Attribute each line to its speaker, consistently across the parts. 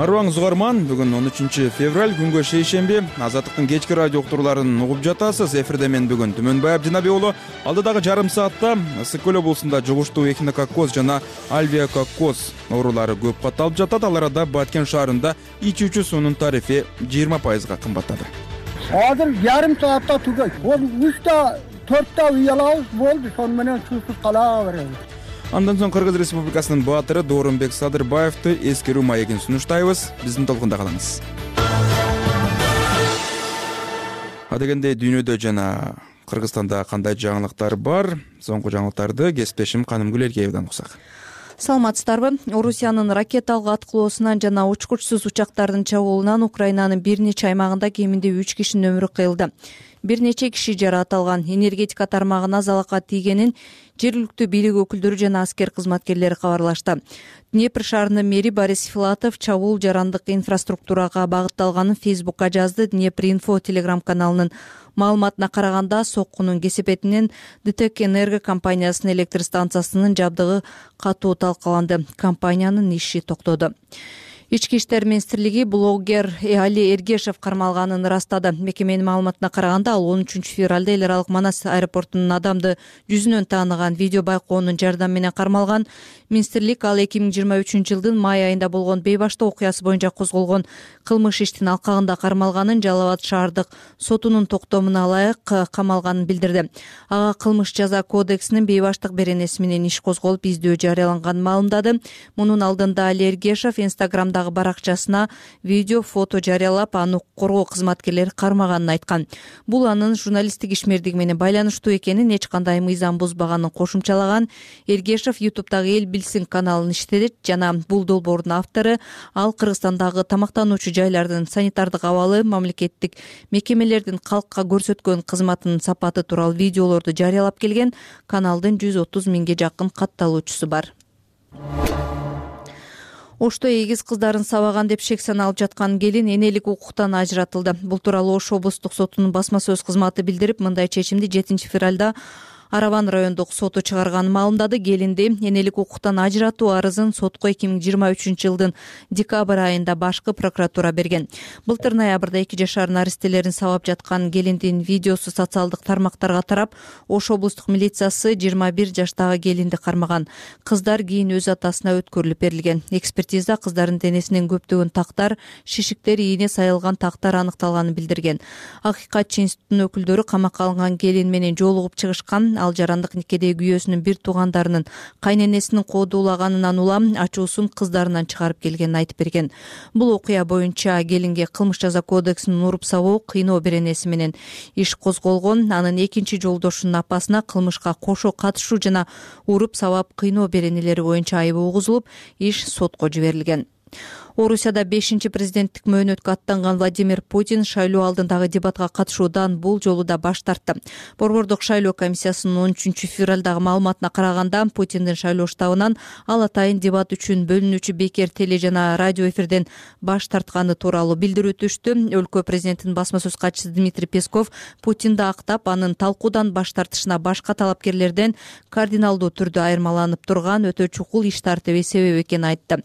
Speaker 1: арыбаңыз угарман бүгүн он үчүнчү февраль күнгө шейшемби. Азаттыктын кечки радио уктурууларын угуп жатасыз. Эфирде мен бүгүн түмөнбай абдинаби уулу алдыдагы жарым саатта ысык көл облусунда жугуштуу эхинококкоз жана альвиакоккоз оорулары көп катталып жатат. Ал арада баткен шаарында ичүүчү суунун тарифи жыйырма пайызга кымбаттады.
Speaker 2: Азыр жарым саатта түгөйт ол учта төрттө үй алабыз болду сонун менен суусуз кала беребиз
Speaker 1: андан соң кыргыз республикасынын баатыры доорунбек садырбаевди эскерүү маегин сунуштайбыз. Биздин толкунда калыңыз. Адегенде дүйнөдө жана кыргызстанда кандай жаңылыктар бар? Соңку жаңылыктарды кесиптешим канымгүл эркеевден уксак
Speaker 3: саламатсыздарбы. Орусиянын ракеталык аткылоосунан жана учкучсуз учактардын чабуулунан украинанын бир нече аймагында кеминде үч кишинин өмүрү кыйылды бир нече киши жаракат алган. Энергетика тармагына залалат тийгенин жергиликтүү бийлик өкүлдөрү жана аскер кызматкерлери кабарлашты. Днепр шаарынын мэри борис филатов чабуул жарандык инфраструктурага багытталганын фейсбукка жазды. Днепр инфо телеграм каналынын маалыматына караганда соккунун кесепетинен дтек энерго компаниясынын электр станциясынын жабдыгы катуу талкаланды. Компаниянын иши токтоду ички иштер министрлиги блогер али эргешев кармалганын ырастады. Мекеменин маалыматына караганда ал он үчүнчү февралда эл аралык манас аэропортунун адамды жүзүнөн тааныган видео байкоонун жардамы менен кармалган. Министрлик ал эки миң жыйырма үчүнчү жылдын май айында болгон бей баштоо окуясы боюнча козголгон кылмыш иштин алкагында кармалганын жалал абад шаардык сотунун токтомуна ылайык камалганын билдирди. Ага кылмыш жаза кодексинин бей баштык беренеси менен иш козголуп издөө жарыяланганын маалымдады. Мунун алдында али эргешев инстаграмда баракчасына видео фото жарыялап аны укук коргоо кызматкерлери кармаганын айткан. Бул анын журналисттик ишмердиги менен байланыштуу экенин эч кандай мыйзам бузбаганын кошумчалаган эргешев ютубтагы эл билсин каналын иштетет жана бул долбоордун автору ал кыргызстандагы тамактануучу жайлардын санитардык абалы мамлекеттик мекемелердин калкка көрсөткөн кызматынын сапаты тууралуу видеолорду жарыялап келген каналдын жүз отуз миңге жакын катталуучусу бар ошто эгиз кыздарын сабаган деп шек саналып жаткан келин энелик укуктан ажыратылды. Бул тууралуу ош облустук сотунун басма сөз кызматы билдирип мындай чечимди жетинчи февралда арабан райондук соту чыгарганын маалымдады келинди. Энелик укуктан ажыратуу арызын сотко эки миң жыйырма үчүнчү жылдын декабрь айында башкы прокуратура берген. Былтыр ноябрда эки жашар наристелерин сабап жаткан келиндин видеосу социалдык тармактарга тарап ош облустук милициясы жыйырма бир жаштагы келинди кармаган. Кыздар кийин өз атасына өткөрүлүп берилген. Экспертиза кыздардын денесинен көптөгөн тактар шишиктер ийне сайылган тактар аныкталганын билдирген. Акыйкатчы институттун өкүлдөрү камакка алынган келин менен жолугуп чыгышкан ал жарандык никеде күйөөсүнүн бир туугандарынын кайненесинин коодуулаганынан улам ачуусун кыздарынан чыгарып келгенин айтып берген. Бул окуя боюнча келинге кылмыш жаза кодексинин уруп сабоо кыйноо беренеси менен иш козголгон. Анын экинчи жолдошунун апасына кылмышка кошо катышуу жана уруп сабап кыйноо беренелери боюнча айып угузулуп иш сотко жиберилген орусияда бешинчи президенттик мөөнөткө аттанган владимир путин шайлоо алдындагы дебатка катышуудан бул жолу да баш тартты. Борбордук шайлоо комиссиясынын он үчүнчү февралдагы маалыматына караганда путиндин шайлоо штабынан ал атайын дебат үчүн бөлүнүүчү бекер теле жана радио эфирден баш тартканы тууралуу билдирүү түштү. Өлкө президентинин басма сөз катчысы дмитрий песков путинди актап анын талкуудан баш тартышына башка талапкерлерден кардиналдуу түрдө айырмаланып турган өтө чукул иш тартиби себеп экенин айтты.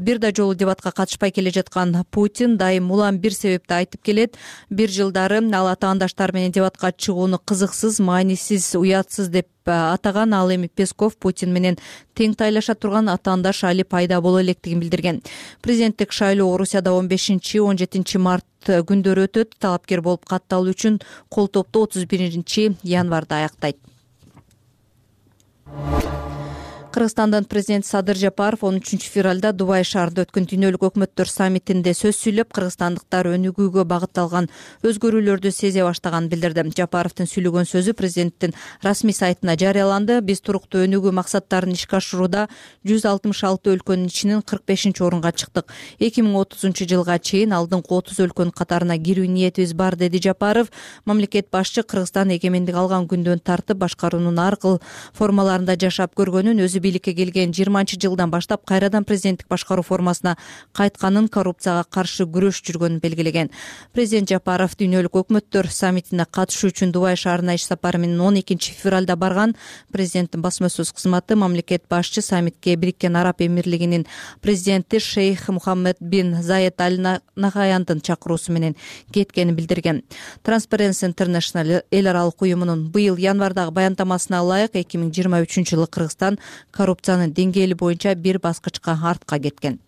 Speaker 3: Бир да жолу катышпай келе жаткан путин дайым улам бир себепти айтып келет. Бир жылдары ал атаандаштары менен дебатка чыгууну кызыксыз маанисиз уятсыз деп атаган ал эми песков путин менен тең тайлаша турган атаандаш али пайда боло электигин билдирген. Президенттик шайлоо орусияда он бешинчи он жетинчи март күндөрү өтөт. Талапкер болуп катталуу үчүн кол топтоо отуз биринчи январда аяктайт кыргызстандын президенти садыр жапаров он үчүнчү февралда дубай шаарында өткөн дүйнөлүк өкмөттөр саммитинде сөз сүйлөп кыргызстандыктар өнүгүүгө багытталган өзгөрүүлөрдү сезе баштаганын билдирди. Жапаровдун сүйлөгөн сөзү президенттин расмий сайтына жарыяланды. Биз туруктуу өнүгүү максаттарын ишке ашырууда жүз алтымыш алты өлкөнүн ичинен кырк бешинчи орунга чыктык. Эки миң отузунчу жылга чейин алдыңкы отуз өлкөнүн катарына кирүү ниетибиз бар деди жапаров. Мамлекет башчы кыргызстан эгемендик алган күндөн тартып башкаруунун ар кыл формаларында жашап көргөнүн өзү бийликке келген жыйырманчы жылдан баштап кайрадан президенттик башкаруу формасына кайтканын коррупцияга каршы күрөш жүргөнүн белгилеген. Президент жапаров дүйнөлүк өкмөттөр саммитине катышуу үчүн дубай шаарына иш сапары менен он экинчи февралда барган президенттин басма сөз кызматы мамлекет башчы саммитке бириккен араб эмирлигинин президенти шейх мухаммед бин заед аль нахаяндын чакыруусу менен кеткенин билдирген. Transparency international эл аралык уюмунун быйыл январдагы баяндамасына ылайык эки миң жыйырма үчүнчү жылы кыргызстан коррупциянын деңгээли боюнча бир баскычка артка кеткен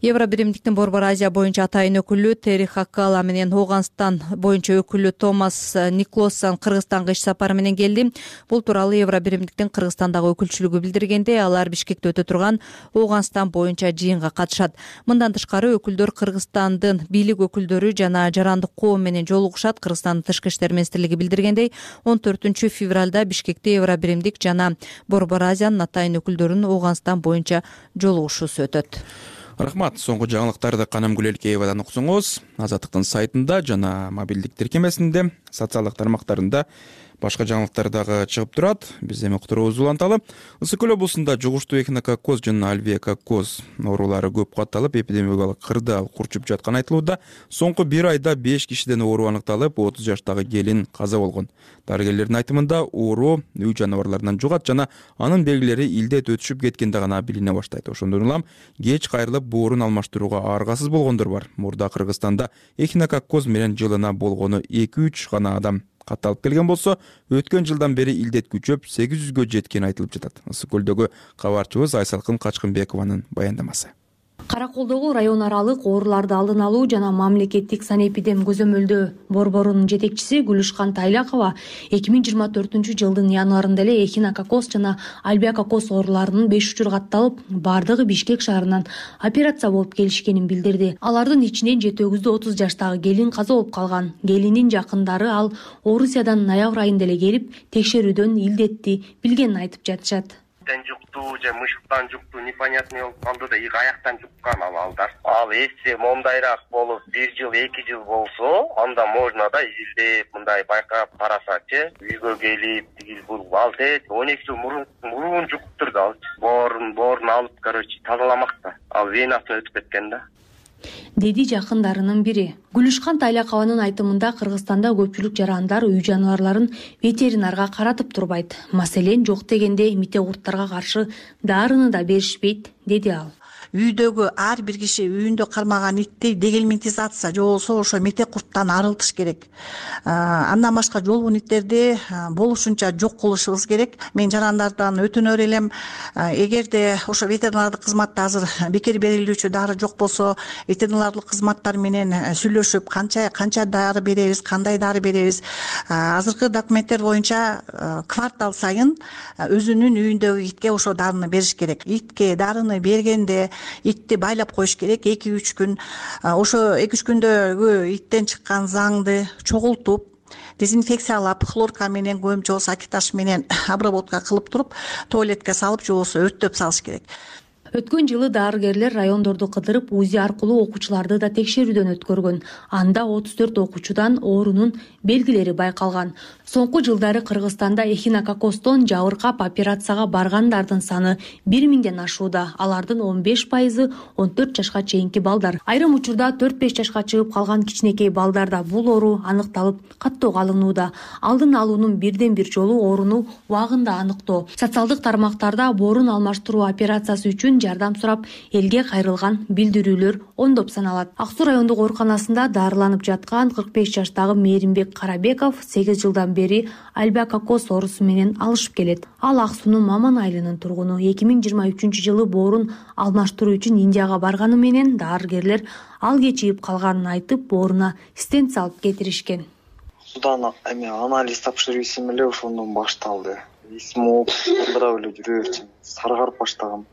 Speaker 3: евро биримдиктин борбор азия боюнча атайын өкүлү тери хаккала менен ооганстан боюнча өкүлү томас никлоссон кыргызстанга иш сапары менен келди. Бул тууралуу евро биримдиктин кыргызстандагы өкүлчүлүгү билдиргенде алар бишкекте өтө турган ооганстан боюнча жыйынга катышат. Мындан тышкары өкүлдөр кыргызстандын бийлик өкүлдөрү жана жарандык коом менен жолугушат. Кыргызстандын тышкы иштер министрлиги билдиргендей он төртүнчү февралда бишкекте евро биримдик жана борбор азиянын атайын өкүлдөрүнүн ооганстан боюнча жолугушуусу өтөт
Speaker 1: рахмат. Соңку жаңылыктарды каным гүлелкеевадан уксоңуз азаттыктын сайтында жана мобилдик тиркемесинде социалдык тармактарында башка жаңылыктар дагы чыгып турат. Биз эми уктуруубузду уланталы. Ысык көл облусунда жугуштуу эхинококоз жана альвеококоз оорулары көп катталып эпидемиологиялык кырдаал курчуп жатканы айтылууда соңку бир айда беш кишиден оору аныкталып отуз жаштагы келин каза болгон. Дарыгерлердин айтымында оору үй жаныбарларынан жугат жана анын белгилери илдет өтүшүп кеткенде гана билине баштайт. Ошондон улам кеч кайрылып боорун алмаштырууга аргасыз болгондор бар. Мурда кыргызстанда эхинококоз менен жылына болгону эки үч гана адам катталып келген болсо өткөн жылдан бери илдет күчөп сегиз жүзгө жеткени айтылып жатат. Ысык көлдөгү кабарчыбыз айсалкын качкынбекованын баяндамасы
Speaker 4: кара колдогу район аралык ооруларды алдын алуу жана мамлекеттик санэпидем көзөмөлдөө борборунун жетекчиси гүлүшкан тайлакова эки миң жыйырма төртүнчү жылдын январында эле эхинококоз жана альбиококоз ооруларынын беш учуру катталып баардыгы бишкек шаарынан операция болуп келишкенин билдирди. Алардын ичинен жети отуз жаштагы келин каза болуп калган. Келиндин жакындары ал орусиядан ноябрь айында эле келип текшерүүдөн илдетти билгенин айтып жатышат
Speaker 5: жукту же мышыктан жукту непонятный болуп калды да и каяктан жуккан ал балдар ал эссе моундайраак болуп бир жыл эки жыл болсо анда можно да изилдеп мындай байкап карасачы үйгө келип тигил бул ал тээ он эки жыл мурун жугуптур да алчы боорун боорун алып короче тазаламак да. Ал венасына өтүп кеткен да
Speaker 4: деди жакындарынын бири. Гүлүшкан тайлакованын айтымында кыргызстанда көпчүлүк жарандар үй жаныбарларын ветеринарга каратып турбайт. Маселен жок дегенде мите курттарга каршы дарыны да беришпейт деди ал
Speaker 6: үйдөгү ар бир киши үйүндө кармаган итти дегельментизация же болбосо ошо мете курттан арылтыш керек. Андан башка жолбун иттерди болушунча жок кылышыбыз керек. Мен жарандардан өтүнөр элем. Эгерде ошо ветеринардык кызматта азыр бекер берилүүчү дары жок болсо ветеринардык кызматтар менен сүйлөшүп канча канча дары беребиз кандай дары беребиз. Азыркы документтер боюнча квартал сайын өзүнүн үйүндөгү итке ошол дарыны бериш керек. Итке дарыны бергенде итти байлап коюш керек. Эки үч күн ошо эки үч күндөгү иттен чыккан заңды чогултуп дезинфекциялап хлорка менен көбүнчө болсо акиташ менен обработка кылып туруп туалетке салып же болбосо өрттөп салыш керек
Speaker 4: өткөн жылы дарыгерлер райондорду кыдырып узи аркылуу окуучуларды да текшерүүдөн өткөргөн. Анда отуз төрт окуучудан оорунун белгилери байкалган. Соңку жылдары кыргызстанда эхинококостон жабыркап операцияга баргандардын саны бир миңден ашууда. Алардын он беш пайызы он төрт жашка чейинки балдар. Айрым учурда төрт беш жашка чыгып калган кичинекей балдарда бул оору аныкталып каттоого алынууда алдын алуунун бирден бир жолу ооруну убагында аныктоо. Социалдык тармактарда боорун алмаштыруу операциясы үчүн жардам сурап элге кайрылган билдирүүлөр ондоп саналат. Ак суу райондук ооруканасында дарыланып жаткан кырк беш жаштагы мээримбек карабеков сегиз жылдан бери альбиококоз оорусу менен алышып келет. Ал ак суунун маман айылынын тургуну эки миң жыйырма үчүнчү жылы боорун алмаштыруу үчүн индияга барганы менен дарыгерлер ал кечигип калганын айтып бооруна стенд салып кетиришкен.
Speaker 7: Судан эме анализ тапшырып эле ошондон башталды. Эсим ооп калтырап эле жүрө берчү саргарып баштагам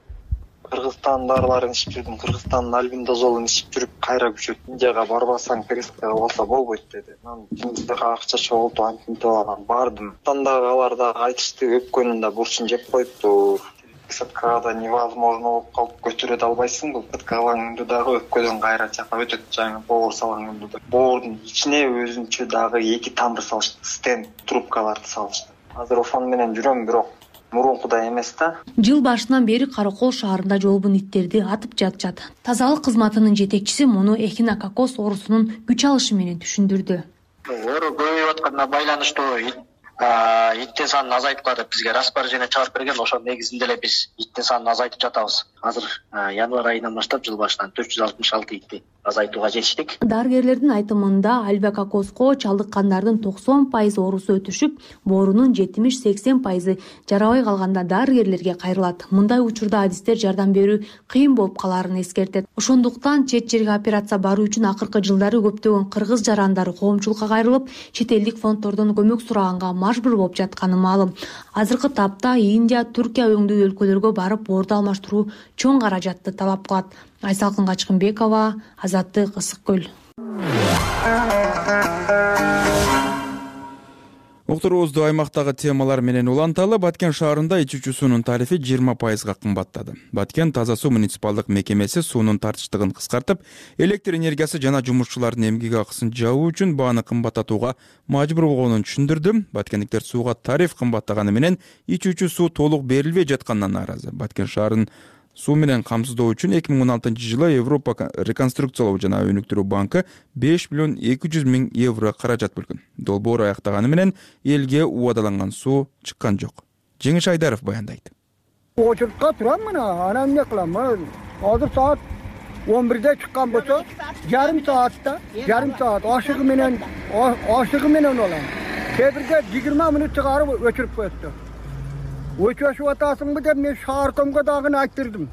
Speaker 7: кыргызстандын дарыларын ичип жүрдүм. Кыргызстандын альбиндозолун ичип жүрүп кайра күчөт. Индияга барбасаң перевязка кылып алса болбойт деди. Анан индияга акча чогултуп антип мынтип анан бардым. Андагы алар дагы айтышты өпкөнүн да бурчун жеп коюптур. Пересадкага да невозможно болуп калып көтөрө да албайсың бул. Пересадка кылган дагы өпкөдөн кайра чакап өтөт. Жаңы боор салган да. Боордун ичине өзүнчө дагы эки тамыр салышты. Стенд трубкаларды салышты. Азыр ошону менен жүрөм бирок мурункудай эмес да.
Speaker 4: Жыл башынан бери каракол шаарында жолбун иттерди атып жатышат. Тазалык кызматынын жетекчиси муну эхинококос оорусунун күч алышы менен түшүндүрдү.
Speaker 7: Оору көбөйүп атканына байланыштуу иттин санын азайткыла деп бизге распоряжение чыгарып берген ошонун негизинде эле биз иттин санын азайтып жатабыз. Азыр январь айынан баштап жыл башынан төрт жүз алтымыш алты итти азайтууга жетиштик.
Speaker 4: Дарыгерлердин айтымында альбакокоско чалдыккандардын токсон пайызы оорусу өтүшүп боорунун жетимиш сексен пайызы жарабай калганда дарыгерлерге кайрылат. Мындай учурда адистер жардам берүү кыйын болуп калаарын эскертет. Ошондуктан чет жерге операция баруу үчүн акыркы жылдары көптөгөн кыргыз жарандары коомчулукка кайрылып чет элдик фонддордон көмөк сураганга мажбур болуп жатканы маалым. Азыркы тапта индия туркия өңдүү өлкөлөргө барып боорду алмаштыруу чоң каражатты талап кылат айсалкын качкынбекова азаттык ысык көл.
Speaker 1: Уктуруубузду аймактагы темалар менен уланталы баткен шаарында ичүүчү суунун тарифи жыйырма пайызга кымбаттады. Баткен таза суу муниципалдык мекемеси суунун тартыштыгын кыскартып электр энергиясы жана жумушчулардын эмгек акысын жабуу үчүн бааны кымбаттатууга мажбур болгонун түшүндүрдү. Баткендиктер сууга тариф кымбаттаганы менен ичүүчү суу толук берилбей жатканына нааразы. Баткен шаарын суу менен камсыздоо үчүн эки миң он алтынчы жылы европа реконструкциялоо жана өнүктүрүү банкы беш миллион эки жүз миң евро каражат бөлгөн. Долбоор аяктаганы менен элге убадаланган суу чыккан жок. Жеңиш айдаров баяндайт
Speaker 2: очередка турам мына анан эмне кылам азыр саат он бирде чыккан болсо жарым саатта жарым саат ашыгы менен ашыгы менен алам кээ бирде жыйырма мүнөт чыгарып өчүрүп коет да өчөшүп атасыңбы деп мен шааркомго дагы айттырдым.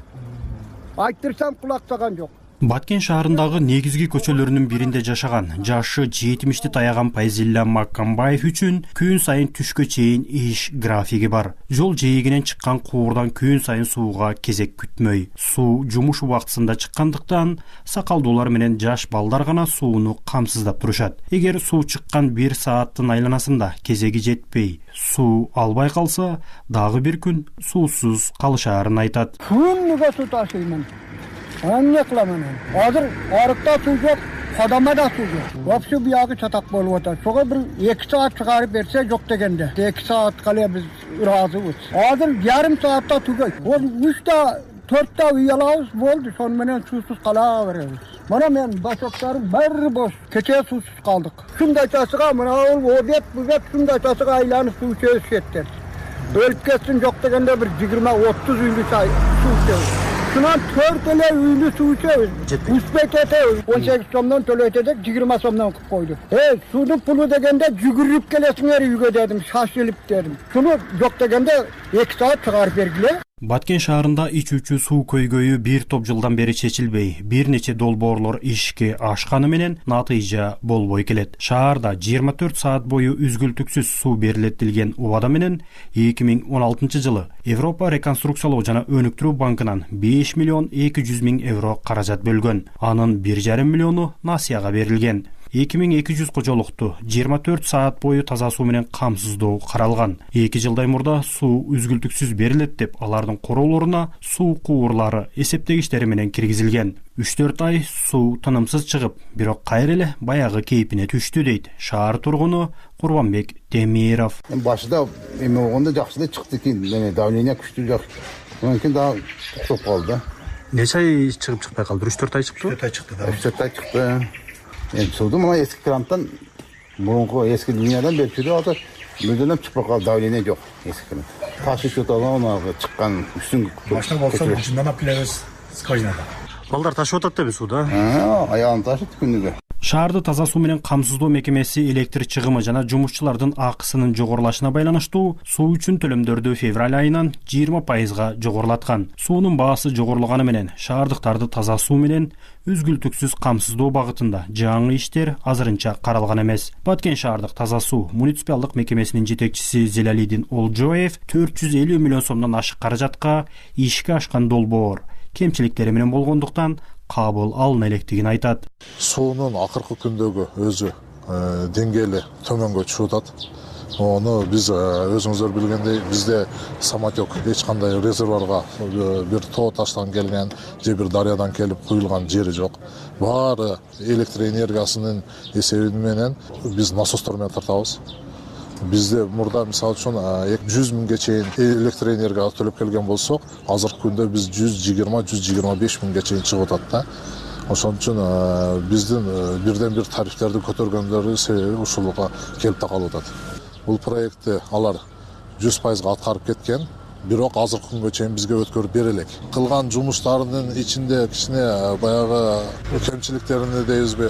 Speaker 2: Айттырсам кулак салган жок
Speaker 8: баткен шаарындагы негизги көчөлөрүнүн биринде жашаган жашы жетимишти таяган пайзилла маккамбаев үчүн күн сайын түшкө чейин иш графиги бар. Жол жээгинен чыккан куурдан күн сайын сууга кезек күтмөй. Суу жумуш убактысында чыккандыктан сакалдуулар менен жаш балдар гана сууну камсыздап турушат. Эгер суу чыккан бир сааттын айланасында кезеги жетпей суу албай калса дагы бир күн суусуз калышаарын айтат.
Speaker 2: Күнүгө суу ташыймын эмне кылам анан азыр арыкта суу жок кодомо да суу жок. Вообще биягы чатак болуп атат. Ошого бир эки саат чыгарып берсе жок дегенде. Эки саатка эле биз ыраазыбыз. Азыр жарым саатта түгөйт ол үчтө төрттө үй алабыз болду. Ошону менен суусуз кала беребиз. Мына менин бачокторум баары бош кечээ суусуз калдык. Ушундай чачыга мына бул обед бубед ушундай чачыга айланып суу ичебиз четтен өлүп кетсин жок дегенде бир жыйырма отуз үйлүү суу ичебиз ушунан төрт эле үйлүү суу ичебиз үспөй кетебиз он сегиз сомдон төлөйт эдик жыйырма сомдон кылып койду. Э суунун пулу дегенде жүгүрүп келесиңер үйгө дедим шашылып дедим. Ушуну жок дегенде эки саат чыгарып бергиле
Speaker 8: баткен шаарында ичүүчү суу көйгөйү бир топ жылдан бери чечилбей бир нече долбоорлор ишке ашканы менен натыйжа болбой келет. Шаарда жыйырма төрт саат бою үзгүлтүксүз суу берилет делген убада менен эки миң он алтынчы жылы европа реконструкциялоо жана өнүктүрүү банкынан беш миллион эки жүз миң евро каражат бөлгөн. Анын бир жарым миллиону насыяга берилген эки миң эки жүз кожолукту жыйырма төрт саат бою таза суу менен камсыздоо каралган. Эки жылдай мурда суу үзгүлтүксүз берилет деп алардын короолоруна суу куурлары эсептегичтери менен киргизилген. Үч төрт ай суу тынымсыз чыгып бирок кайра эле баягы кейпине түштү дейт. Шаар тургуну курбанбек темиров
Speaker 9: башында эме болгондо жакшы эле чыкты экен. Давление күчтүү анан кийин дагы токтоп калды. Да
Speaker 8: нече ай чыгып чыкпай калды? Үч төрт ай чыктыбы
Speaker 9: үч төрт ай чыкты эми сууду мына эски кранттан мурунку эски линиядан берип жүрүп атыр мүлдөм чыкпай калды давление жок эски кран ташып атабы чыккан үстүңкү
Speaker 10: машина болсо ушундан алып келебиз скважинада.
Speaker 8: Балдар ташып атат да эми сууду
Speaker 9: э аягын ташыйт күнүгө
Speaker 8: шаарды таза суу менен камсыздоо мекемеси электр чыгымы жана жумушчулардын акысынын жогорулашына байланыштуу суу үчүн төлөмдөрдү февраль айынан жыйырма пайызга жогорулаткан. Суунун баасы жогорулаганы менен шаардыктарды таза суу менен үзгүлтүксүз камсыздоо багытында жаңы иштер азырынча каралган эмес. Баткен шаардык таза суу муниципалдык мекемесинин жетекчиси зелалидин олжоев төрт жүз элүү миллион сомдон ашык каражатка ишке ашкан долбоор кемчиликтери менен болгондуктан кабыл алына электигин айтат.
Speaker 11: Суунун акыркы күндөгү өзү э, деңгээли төмөнгө түшүп атат. Ону биз э, өзүңүздөр билгендей бизде самотек эч кандай резервуарга э, бир тоо таштан келген же бир дарыядан келип куюлган жери жок. Баары электр энергиясынын эсеби менен биз насостор менен тартабыз бизде мурда мисалы үчүн жүз миңге чейин электр энергия төлөп келген болсок азыркы күндө биз жүз жыйырма жүз жыйырма беш миңге чейин чыгып атат да. Ошон үчүн биздин бирден бир тарифтерди көтөргөндөрү себеби ушулга келип такалып атат. Бул проектти алар жүз пайызга аткарып кеткен бирок азыркы күнгө чейин бизге өткөрүп бере элек. Кылган жумуштарынын ичинде кичине баягы кемчиликтерин дейбизби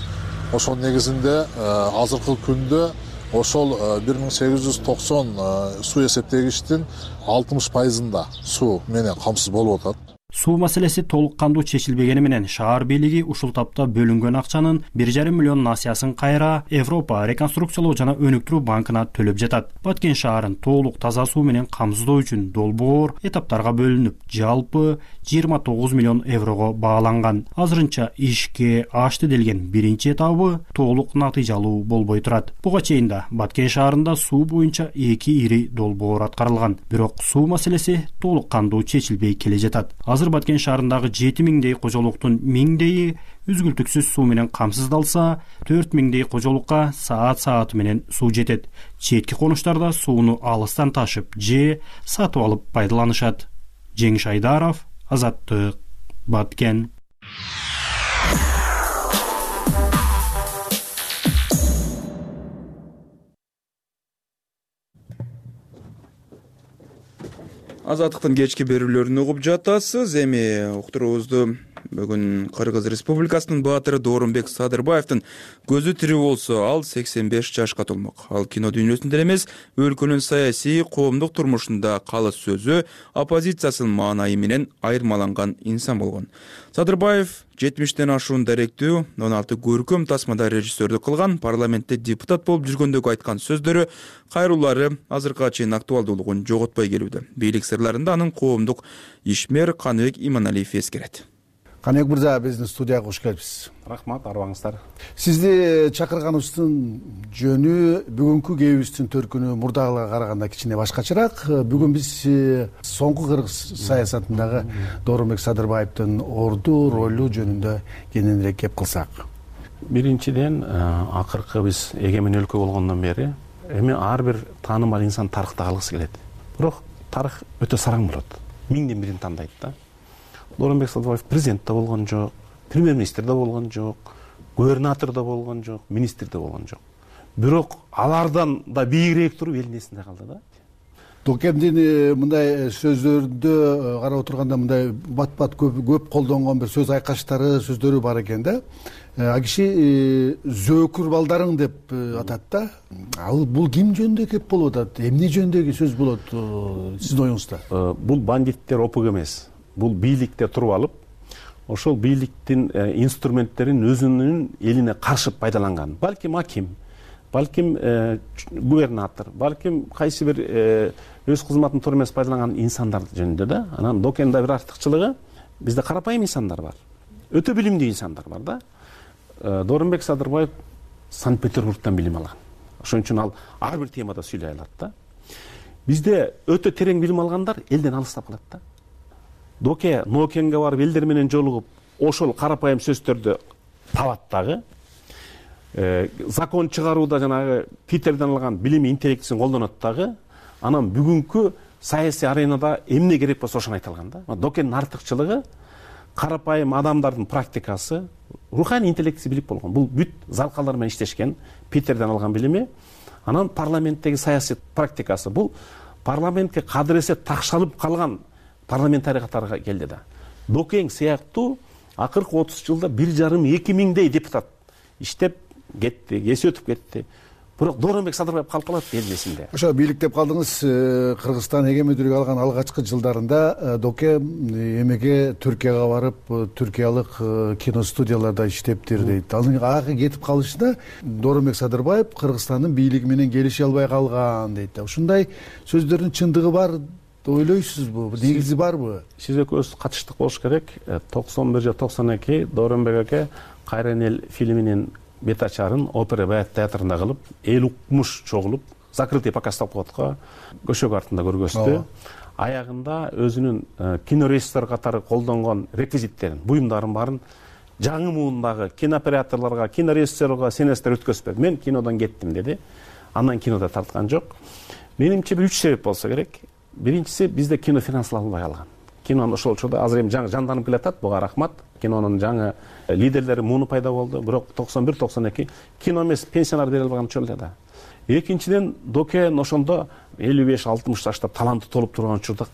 Speaker 11: ошонун негизинде азыркы күндө ошол бир миң сегиз жүз токсон суу эсептегичтин алтымыш пайызында суу менен камсыз болуп атат
Speaker 8: суу маселеси толук кандуу чечилбегени менен шаар бийлиги ушул тапта бөлүнгөн акчанын бир жарым миллион насыясын кайра европа реконструкциялоо жана өнүктүрүү банкына төлөп жатат. Баткен шаарын толук таза суу менен камсыздоо үчүн долбоор этаптарга бөлүнүп жалпы жыйырма тогуз миллион еврого бааланган. Азырынча ишке ашты делген биринчи этабы толук натыйжалуу болбой турат. Буга чейин да баткен шаарында суу боюнча эки ири долбоор аткарылган. Бирок суу маселеси толук кандуу чечилбей келе жатат азыр баткен шаарындагы жети миңдей кожолуктун миңдейи үзгүлтүксүз суу менен камсыздалса төрт миңдей кожолукка саат сааты менен суу жетет. Четки конуштарда сууну алыстан ташып же сатып алып пайдаланышат. Жеңиш айдаров азаттык баткен
Speaker 1: азаттыктын кечки берүүлөрүн угуп жатасыз эми уктуруубузду бүгүн кыргыз республикасынын баатыры доорунбек садырбаевдин көзү тирүү болсо ал сексен беш жашка толмок. Ал кино дүйнөсүндө эле эмес өлкөнүн саясий коомдук турмушунда калыс сөзү оппозициянын маанайы менен айырмаланган инсан болгон. Садырбаев жетимиштен ашуун даректүү он алты көркөм тасмада режиссердүк кылган парламентте депутат болуп жүргөндөгү айткан сөздөрү кайруулары азыркыга чейин актуалдуулугун жоготпой келүүдө. Бийлик сырларында анын коомдук ишмер каныбек иманалиев эскерет
Speaker 12: каныбек мырза биздин студияга кош келипсиз
Speaker 13: рахмат арыбаңыздар
Speaker 12: сизди чакырганыбыздын жөнү бүгүнкү кебибиздин төркүнү мурдагыларга караганда кичине башкачараак бүгүн биз э, соңку кыргыз саясатындагы доорунбек садырбаевдин орду ролу жөнүндө кененирээк кеп кылсак.
Speaker 13: Биринчиден э, акыркы биз эгемен өлкө болгондон бери эми ар бир таанымал инсан тарыхта калгысы келет. Бирок тарых өтө сараң болот. Миңден бирин тандайт да доорунбек садырбаев президент да болгон жок премьер министр да болгон жок губернатор да болгон жок министр да болгон жок. Бирок алардан да бийигирээк туруп элдин эсинде калды да.
Speaker 12: Докемдин э, мындай сөздөрүндө э, карап отурганда мындай бат бат көп колдонгон бир сөз айкаштары сөздөрү бар экен да. Э, ал киши зөөкүр балдарың деп атат да. Ал бул ким жөнүндө кеп болуп атат? Эмне жөнүндөгү сөз болот сиздин оюңузда?
Speaker 13: Бул бандиттер опук эмес бул бийликте туруп алып ошол бийликтин э, инструменттерин өзүнүн элине каршы пайдаланган. Балким аким балким э, губернатор балким кайсы бир э, өз кызматын туура эмес пайдаланган инсандар жөнүндө да анан докенда бир артыкчылыгы бизде карапайым инсандар бар өтө билимдүү инсандар бар да. Доорунбек садырбаев санкт петербургтан билим алган. Ошон үчүн ал ар бир темада сүйлөй алат да. Бизде өтө терең билим алгандар элден алыстап калат да доке ноокенге барып элдер менен жолугуп ошол карапайым сөздөрдү табат дагы э, закон чыгарууда жанагы питерден алган билими интеллектисин колдонот дагы анан бүгүнкү саясий аренада эмне керек болсо ошону айта алган да. Докенин артыкчылыгы карапайым адамдардын практикасы руханий интеллектиси бийлик болгон. Бул бүт залкалар менен иштешкен питерден алган билими. Анан парламенттеги саясий практикасы. Бул парламентке кадыресе такшалып калган парламентарий катары келди да. Докең сыяктуу акыркы отуз жылда бир жарым эки миңдей депутат иштеп кетти эси өтүп кетти. Бирок доорунбек садырбаев калып калат элдин эсинде
Speaker 12: ошо бийлик деп калдыңыз э, кыргызстан эгемендүүлүк алган алгачкы жылдарында э, доке эмеге түркияга барып э, түркиялык киностудияларда иштептир дейт анын ага кетип калышында доорунбек садырбаев кыргызстандын бийлиги менен келише албай калган дейт да. Ушундай сөздөрдүн чындыгы бар ойлойсузбу? Негизи барбы?
Speaker 13: сиз экөөбүз катыштык болуш керек. Э, токсон бир же токсон эки. Доорунбек аке кайран эл фильминин бет ачарын опера балет театрында кылып эл укмуш чогулуп закрытый показ го. Көшөгө артында көргөздү аягында өзүнүн э, кинорежиссер катары колдонгон реквизиттерин буюмдарын баарын жаңы муундагы кинооператорлорго кинорежиссерго сценаристтер өткөзүп берди мен кинодон кеттим деди. Андан кинодо тарткан жок. Менимче бир үч себеп болсо керек биринчиси бизде кино финансыланбай калган. Кинону ошол учурда азыр эми жаңы жанданып келатат буга рахмат. Кинонун жаңы лидерлери муну пайда болду. Бирок токсон бир токсон эки. Кино эмес пенсиялар бере албаган учур эле да. Экинчиден докен ошондо элүү беш алтымыш жашта таланты толуп турган учурда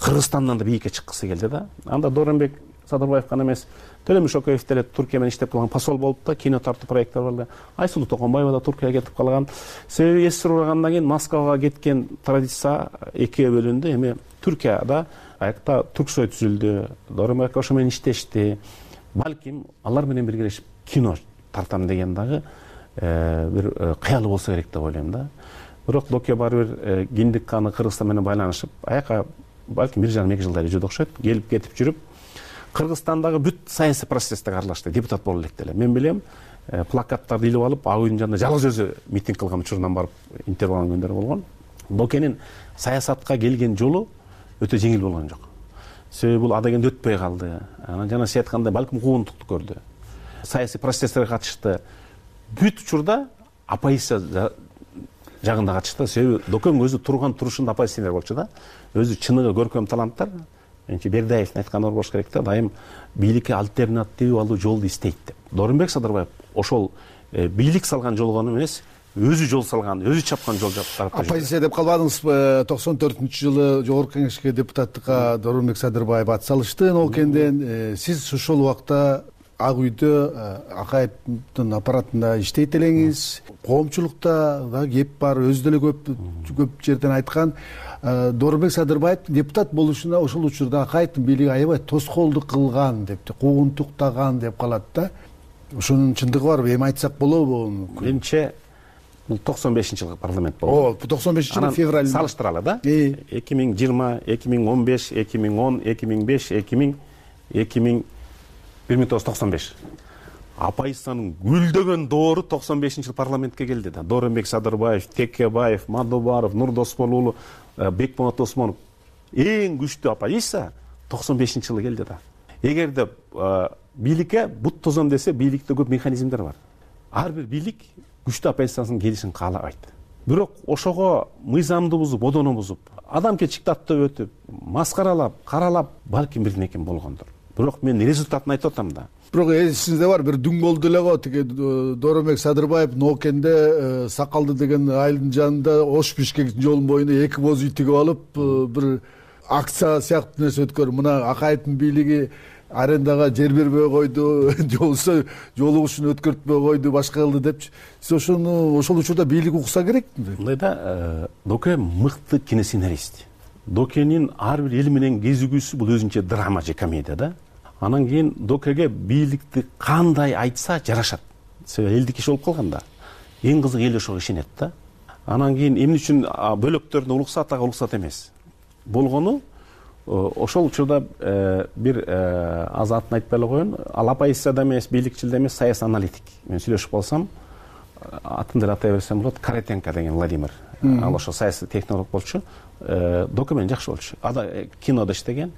Speaker 13: кыргызстандан да бийикке чыккысы келди да. Анда дооронбек садырбаев гана эмес. Төлөмүш мишокеев деле туркия менен иштеп калган посол болуп да кино тартуу проекттер бар эле айсулуу токонбаева да туркияга кетип калган. Себеби ссср ургандан кийин москвага кеткен традиция экиге бөлүндү эми түркияда аякта турксой түзүлдү. Дооронбек ака ошо менен иштешти. Балким алар менен биргелешип кино тартам деген дагы э, бир э, кыялы болсо керек деп ойлойм да. Бирок доке баары бир э, киндик каны кыргызстан менен байланышып аяка балким бир жарым эки жылдай эле жүрдү окшойт. Келип кетип жүрүп кыргызстандагы бүт саясий процесстерге аралашты депутат боло электе эле мен билем плакаттарды илип алып ак үйдүн жанында жалгыз өзү митинг кылган учурунан барып интервью алган күндөрү болгон докенин саясатка келген жолу өтө жеңил болгон жок. Себеби бул адегенде өтпөй калды. Анан жана сиз айткандай балким куугунтукту көрдү. Саясий процесстерге катышты. Бүт учурда оппозиция жагында катышты. Себеби докең өзү турган турушунда оппозиционер болчу да өзү чыныгы көркөм таланттар менимче бердиевдин айтканы болуш керек да. Дайым бийликке альтернатива алуу жолду издейт деп. Дооронбек садырбаев ошол э, бийлик салган жолго эмес өзү жол салган өзү чапкан жол
Speaker 12: оппозиция деп калбадыңызбы токсон төртүнчү жылы жогорку кеңешке депутаттыкка дооронбек садырбаев ат салышты ноокенден э, сиз ошол убакта ак үйдө э, акаевдин аппаратында иштейт элеңиз. Коомчулукта дагы кеп бар өзү деле көп көп жерден айткан э, дооронбек садырбаевдин депутат болушуна ошол учурда акаевдин бийлиги аябай тоскоолдук кылган деп куугунтуктаган деп калат да. Ошонун чындыгы барбы эми айтсак болобу
Speaker 13: менимче бул токсон бешинчи жылкы парламент болду.
Speaker 12: Ооба токсон бешинчи жылы февраль.
Speaker 13: салыштыралы да. Эки миң жыйырма эки миң он беш эки миң он эки миң беш эки миң эки миң бир миң тогуз жүз токсон беш оппозициянын гүлдөгөн доору токсон бешинчи жылы парламентке келди да. Дооронбек садырбаев текебаев мадубаров нур досмолуулу э, бекболот осмонов. Эң күчтүү оппозиция токсон бешинчи жылы келди да. Эгерде э, бийликке бут тозом десе бийликте көп механизмдер бар. Ар бир бийлик күчтүү оппозициянын келишин каалабайт бирок ошого мыйзамды бузуп бодону бузуп адамкечиктаттап өтүп маскаралап каралап балким бирденеке болгондур бирок мен результатын айтып атам да.
Speaker 12: Бирок эсиңизде бар бир дүң болду эле го тиги дооронбек садырбаев ноокенде э, сакалды деген айылдын жанында ош бишкек жолунун боюна эки боз үй тигип алып э, бир акция сыяктуу нерсе өткөрүп мына акаевдин бийлиги арендага жер бербей койду же болбосо жолугушууну өткөртпөй койду башка кылды депчи сиз ошону ошол учурда бийлик укса керек
Speaker 13: мындай да э, доке мыкты киносценарист. Докенин ар бир эл менен кезигүүсү бул өзүнчө драма же комедия да анан кийин докеге бийликти кандай айтса жарашат. Себеби элдик иш болуп калган да. Эң кызыгы эл ошого ишенет да. Анан кийин эмне үчүн бөлөктөрүндө улуксат ага улуксат эмес. Болгону Э, ошол учурда э, бир э, азыр атын айтпай эле коеюн. Ал оппозицияда эмес бийликчилде эмес саясий аналитик. Мен сүйлөшүп калсам атын деле атай берсем болот каратенко деген владимир. Ал ошо саясий технолог болчу. Доке менен жакшы болчу. Кинодо иштеген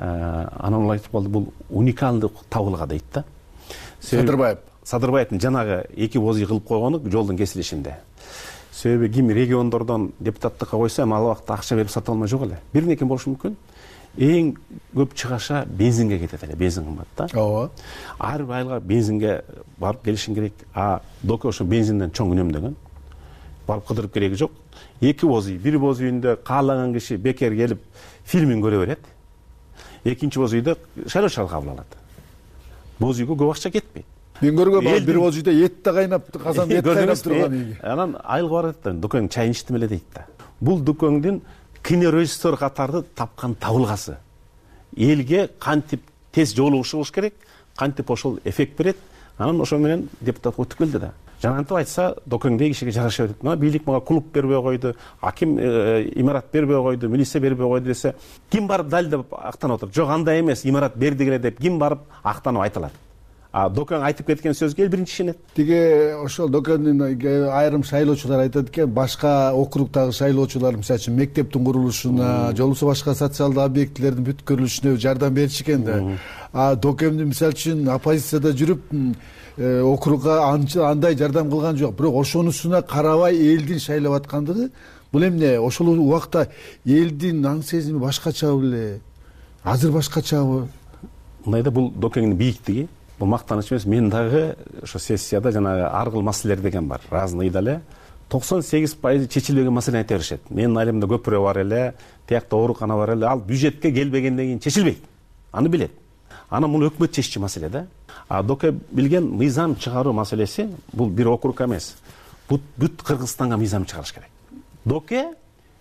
Speaker 13: анан ол айтып калды бул уникалдуу табылга дейт да.
Speaker 12: Садырбаев.
Speaker 13: Садырбаевдин жанагы эки боз үй кылып койгону жолдун кесилишинде. Себеби ким региондордон депутаттыкка койсо эми ал убакта акча берип сатып алмай жок эле. Бирденеке болушу мүмкүн. Эң көп чыгаша бензинге кетет эле бензин кымбат да.
Speaker 12: Ооба.
Speaker 13: Ар бир айылга бензинге барып келишиң керек. А доке ошо бензинден чоң үнөмдөгөн барып кыдырып кереги жок. Эки боз үй бир боз үйүндө каалаган киши бекер келип фильмин көрө берет экинчи боз үйдө шайлоочу кабыл алат. Боз үйгө көп акча кетпейт.
Speaker 12: Мен көргөм бир боз үйдө эт да кайнап казанда эт кайнап турган үй
Speaker 13: анан айылга барат да дукең чайын ичтим эле дейт да. Бул дукеңдин кинорежиссер катары тапкан табылгасы. Элге кантип тез жолугушуу болуш керек кантип ошол эффект берет анан ошо менен депутатка өтүп келди да жанагынтип айтса докеңдей кишиге жараша берет мына бийлик мага клуб бербей койду аким э, имарат бербей койду милиция бербей койду десе ким барып далилдеп актанып отурат жок андай эмес имарат бердик эле деп ким барып актанып айта алат а докең айтып кеткен сөзгө эл биринчи ишенет
Speaker 12: тиги ошол докендин айрым шайлоочулар айтат экен башка округдагы шайлоочулар мисалы үчүн мектептин курулушуна же болбосо башка социалдык объектилердин бүткөрүлүшүнө жардам бериши экен да. А докемди мисалы үчүн оппозицияда жүрүп э, округга андай жардам кылган жок. Бирок ошонусуна карабай элдин шайлап аткандыгы бул эмне? Ошол убакта элдин аң сезими башкачабы беле? Азыр башкачабы
Speaker 13: мындай да бул докеңдин бийиктиги бул мактаныч эмес мен дагы ошо сессияда жанагы ар кыл маселелер деген бар разныйда эле. Токсон сегиз пайызы чечилбеген маселени айта беришет. Менин айылымда көпүрө бар эле тиякта оорукана бар эле ал бюджетке келбегенден кийин чечилбейт. Аны билет. Анан муну өкмөт чеччү маселе да. А доке билген мыйзам чыгаруу маселеси бул бир округка эмес. Бүт кыргызстанга мыйзам чыгарыш керек. Доке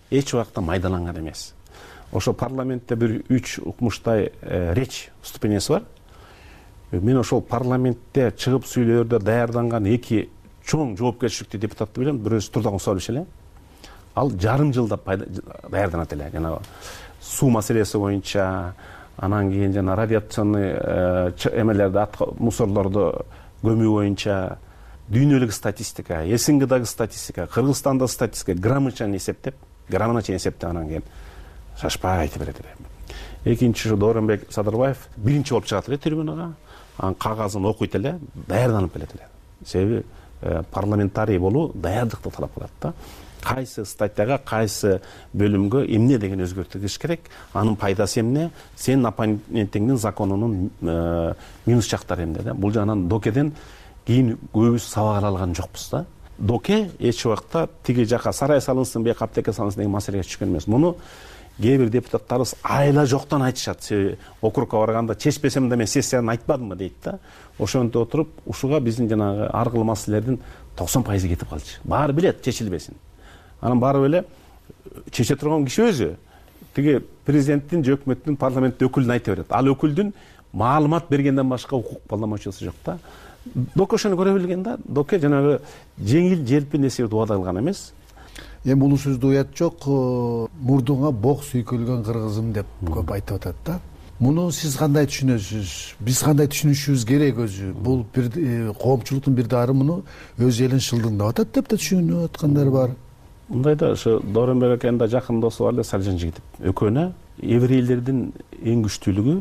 Speaker 13: эч убакта майдаланган эмес. Ошо парламентте бир үч укмуштай э, речь выступлениясы бар мен ошол парламентте чыгып сүйлөөрдө даярданган эки чоң жоопкерчиликтүү депутатты билем бирөөсү мусабович эле. Ал жарым жылда даярданат эле. Жанагы суу маселеси боюнча анан кийин жана радиационный э, эмелерди мусорлорду көмүү боюнча дүйнөлүк статистика снгдагы статистика кыргызстандагы статистика граммыча эсептеп граммына чейин эсептеп анан кийин шашпай айтып берет эле. Экинчи ушу дооронбек садырбаев биринчи болуп чыгат эле трибунага анан кагазын окуйт эле даярданып келет эле. Себеби э, парламентарий болуу даярдыкты талап кылат да. Кайсы статьяга кайсы бөлүмгө эмне деген өзгөртүү керек анын пайдасы эмне сенин оппонентиңдин законунун э, минус жактары эмне да. Бул жагынан докеден кийин көбүбүз сабак ала алган жокпуз да. Доке эч убакта тиги жака сарай салынсын бияка аптека салынсын деген маселеге түшкөн эмес. Муну кээ бир депутаттарыбыз айла жоктон айтышат. Себеби округка барганда чечпесем да мен сессиядан айтпадымбы дейт да. Ошентип отуруп ушуга биздин жанагы ар кыл маселелердин токсон пайызы кетип калчу баары билет чечилбесин. Анан барып эле чече турган киши өзү тиги президенттин же өкмөттүн парламенттин өкүлүн айта берет. Ал өкүлдүн маалымат бергенден башка укук балланмачусу жок да. Доке ошону көрө билген да доке жанагы жеңил желпи нерседи убада кылган эмес
Speaker 12: эми бул сөздү уят жок э, мурдуңа бок сүйкөлгөн кыргызым деп көп айтып атат да. Муну сиз кандай түшүнөсүз? Биз кандай түшүнүшүбүз керек өзү? Бул бир э, коомчулуктун бир дары муну өз элин шылдыңдап атат деп да түшүнүп аткандар бар.
Speaker 13: Мындай да ошо дооронбек акенин да жакын досу бар эле саржан жигитов. Экөөнө еврейлердин эң күчтүүлүгү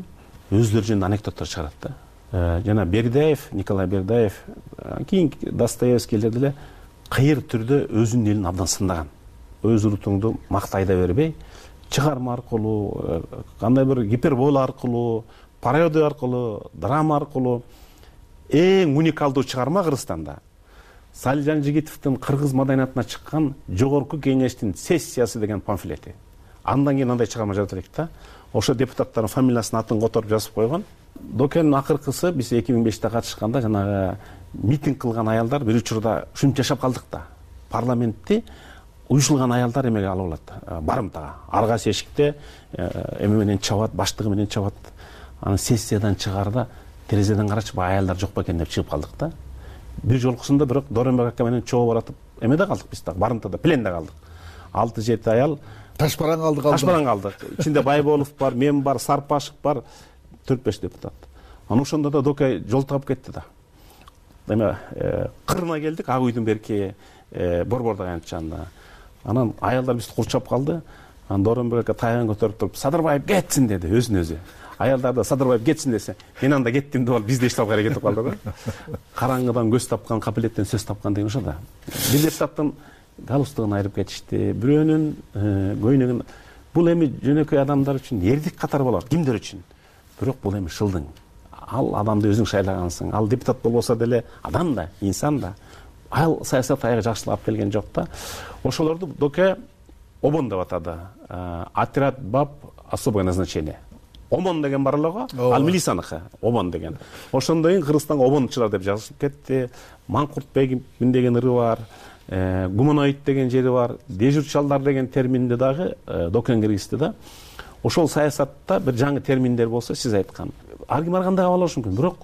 Speaker 13: өзүлөрү жөнүндө анекдоттор чыгарат да. Э, жана бердаев николай бердаев кийинки достоевскийлер деле кыйыр түрдө өзүнүн элин абдан сындаган. Өз урутуңду мактай да бербей чыгарма аркылуу э, кандай бир гипербола аркылуу пародия аркылуу драма аркылуу эң уникалдуу чыгарма кыргызстанда. Салижан жигитовдун кыргыз маданиятына чыккан жогорку кеңештин сессиясы деген памфлети. Андан кийин андай чыгарма жарата элек да. Ошо депутаттардын фамилиясын атын которуп жазып койгон. Докенин акыркысы биз эки миң беште катышканда жанагы митинг кылган аялдар бир учурда ушинтип жашап калдык да. Парламентти уюшулган аялдар эмеге алып алат э, барымтага ар кайсы эшикте э, эме менен чабат баштыгы менен чабат анан сессиядан чыгаарда терезеден карачы баягы аялдар жок бекен деп чыгып калдык да. Бир жолкусунда бирок дооронбек ака менен чогуу баратып эмеде калдык биз дагы барымтада пленде калдык. Алты жети аял
Speaker 12: таш бараң калдык
Speaker 13: таш бараң калдык. Ичинде байболов бар мен бар сарпашев бар төрт беш депутат. Анан ошондо да доке жол таап кетти да эме кырына келдик ак үйдүн берки э, борбор янчы жанында анан аялдар бизди курчап калды. Анан дооронбек ака таягын көтөрүп туруп садырбаев кетсин деди өзүнө өзү аялдар да садырбаев кетсин! десе мен анда кеттим! деп алып бизди эчтеп албай эле кетип калды да. Караңгыдан көз тапкан капилеттен сөз тапкан деген ошо да. Бир депутаттын галстугун айырып кетишти. Бирөөнүн э, көйнөгүн бул эми жөнөкөй адамдар үчүн эрдик катары болот кимдер үчүн. Бирок бул эми шылдың ал адамды өзүң шайлагансың. Ал депутат болбосо деле адам да инсан да. Ал саясат аябай жакшылап алып келген жок да ошолорду доке обон деп атады. Э, отряд баб особое назначение. Омон деген бар эле го. Ал милицияныкы омон деген. Ошондон кийин кыргызстанга омончулар деп жазылып кетти. Маңкуртбегимин деген ыры бар. Э, гуманоид деген жери бар. Дежурчалдар деген терминди дагы э, докен киргизди да ошол саясатта бир жаңы терминдер болсо сиз айткан. Ар ким ар кандай кабыл алышы мүмкүн. Бирок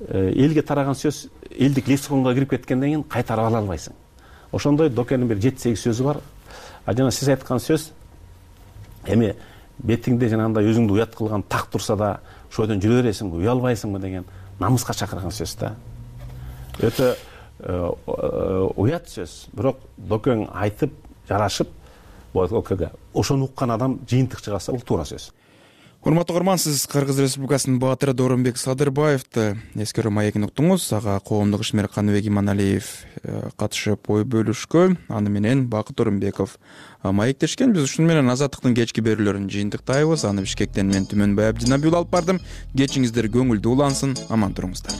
Speaker 13: э, элге тараган сөз элдик лексиконго кирип кеткенден кийин кайтарып ала албайсың. Ошондой докенин бир жети сегиз сөзү бар. А жана сиз айткан сөз эми бетиңде жанагындай өзүңдү уят кылган так турса да ошол жерден жүрө бересиңби уялбайсыңбы деген намыска чакырган сөз да. Өтө уят сөз. Бирок докең айтып жарашып ошону уккан адам жыйынтык чыгарса бул туура сөз.
Speaker 1: Урматтуу угарман сиз кыргыз республикасынын баатыры дооронбек садырбаевди эскерүү маегин уктуңуз ага коомдук ишмер каныбек иманалиев э, катышып ой бөлүшкөн. Аны менен бакыт орунбеков э, маектешкен. Биз ушуну менен азаттыктын кечки берүүлөрүн жыйынтыктайбыз. Аны бишкектен мен түмөнбай абдинаби уулу алып бардым. Кечиңиздер көңүлдүү улансын. Аман туруңуздар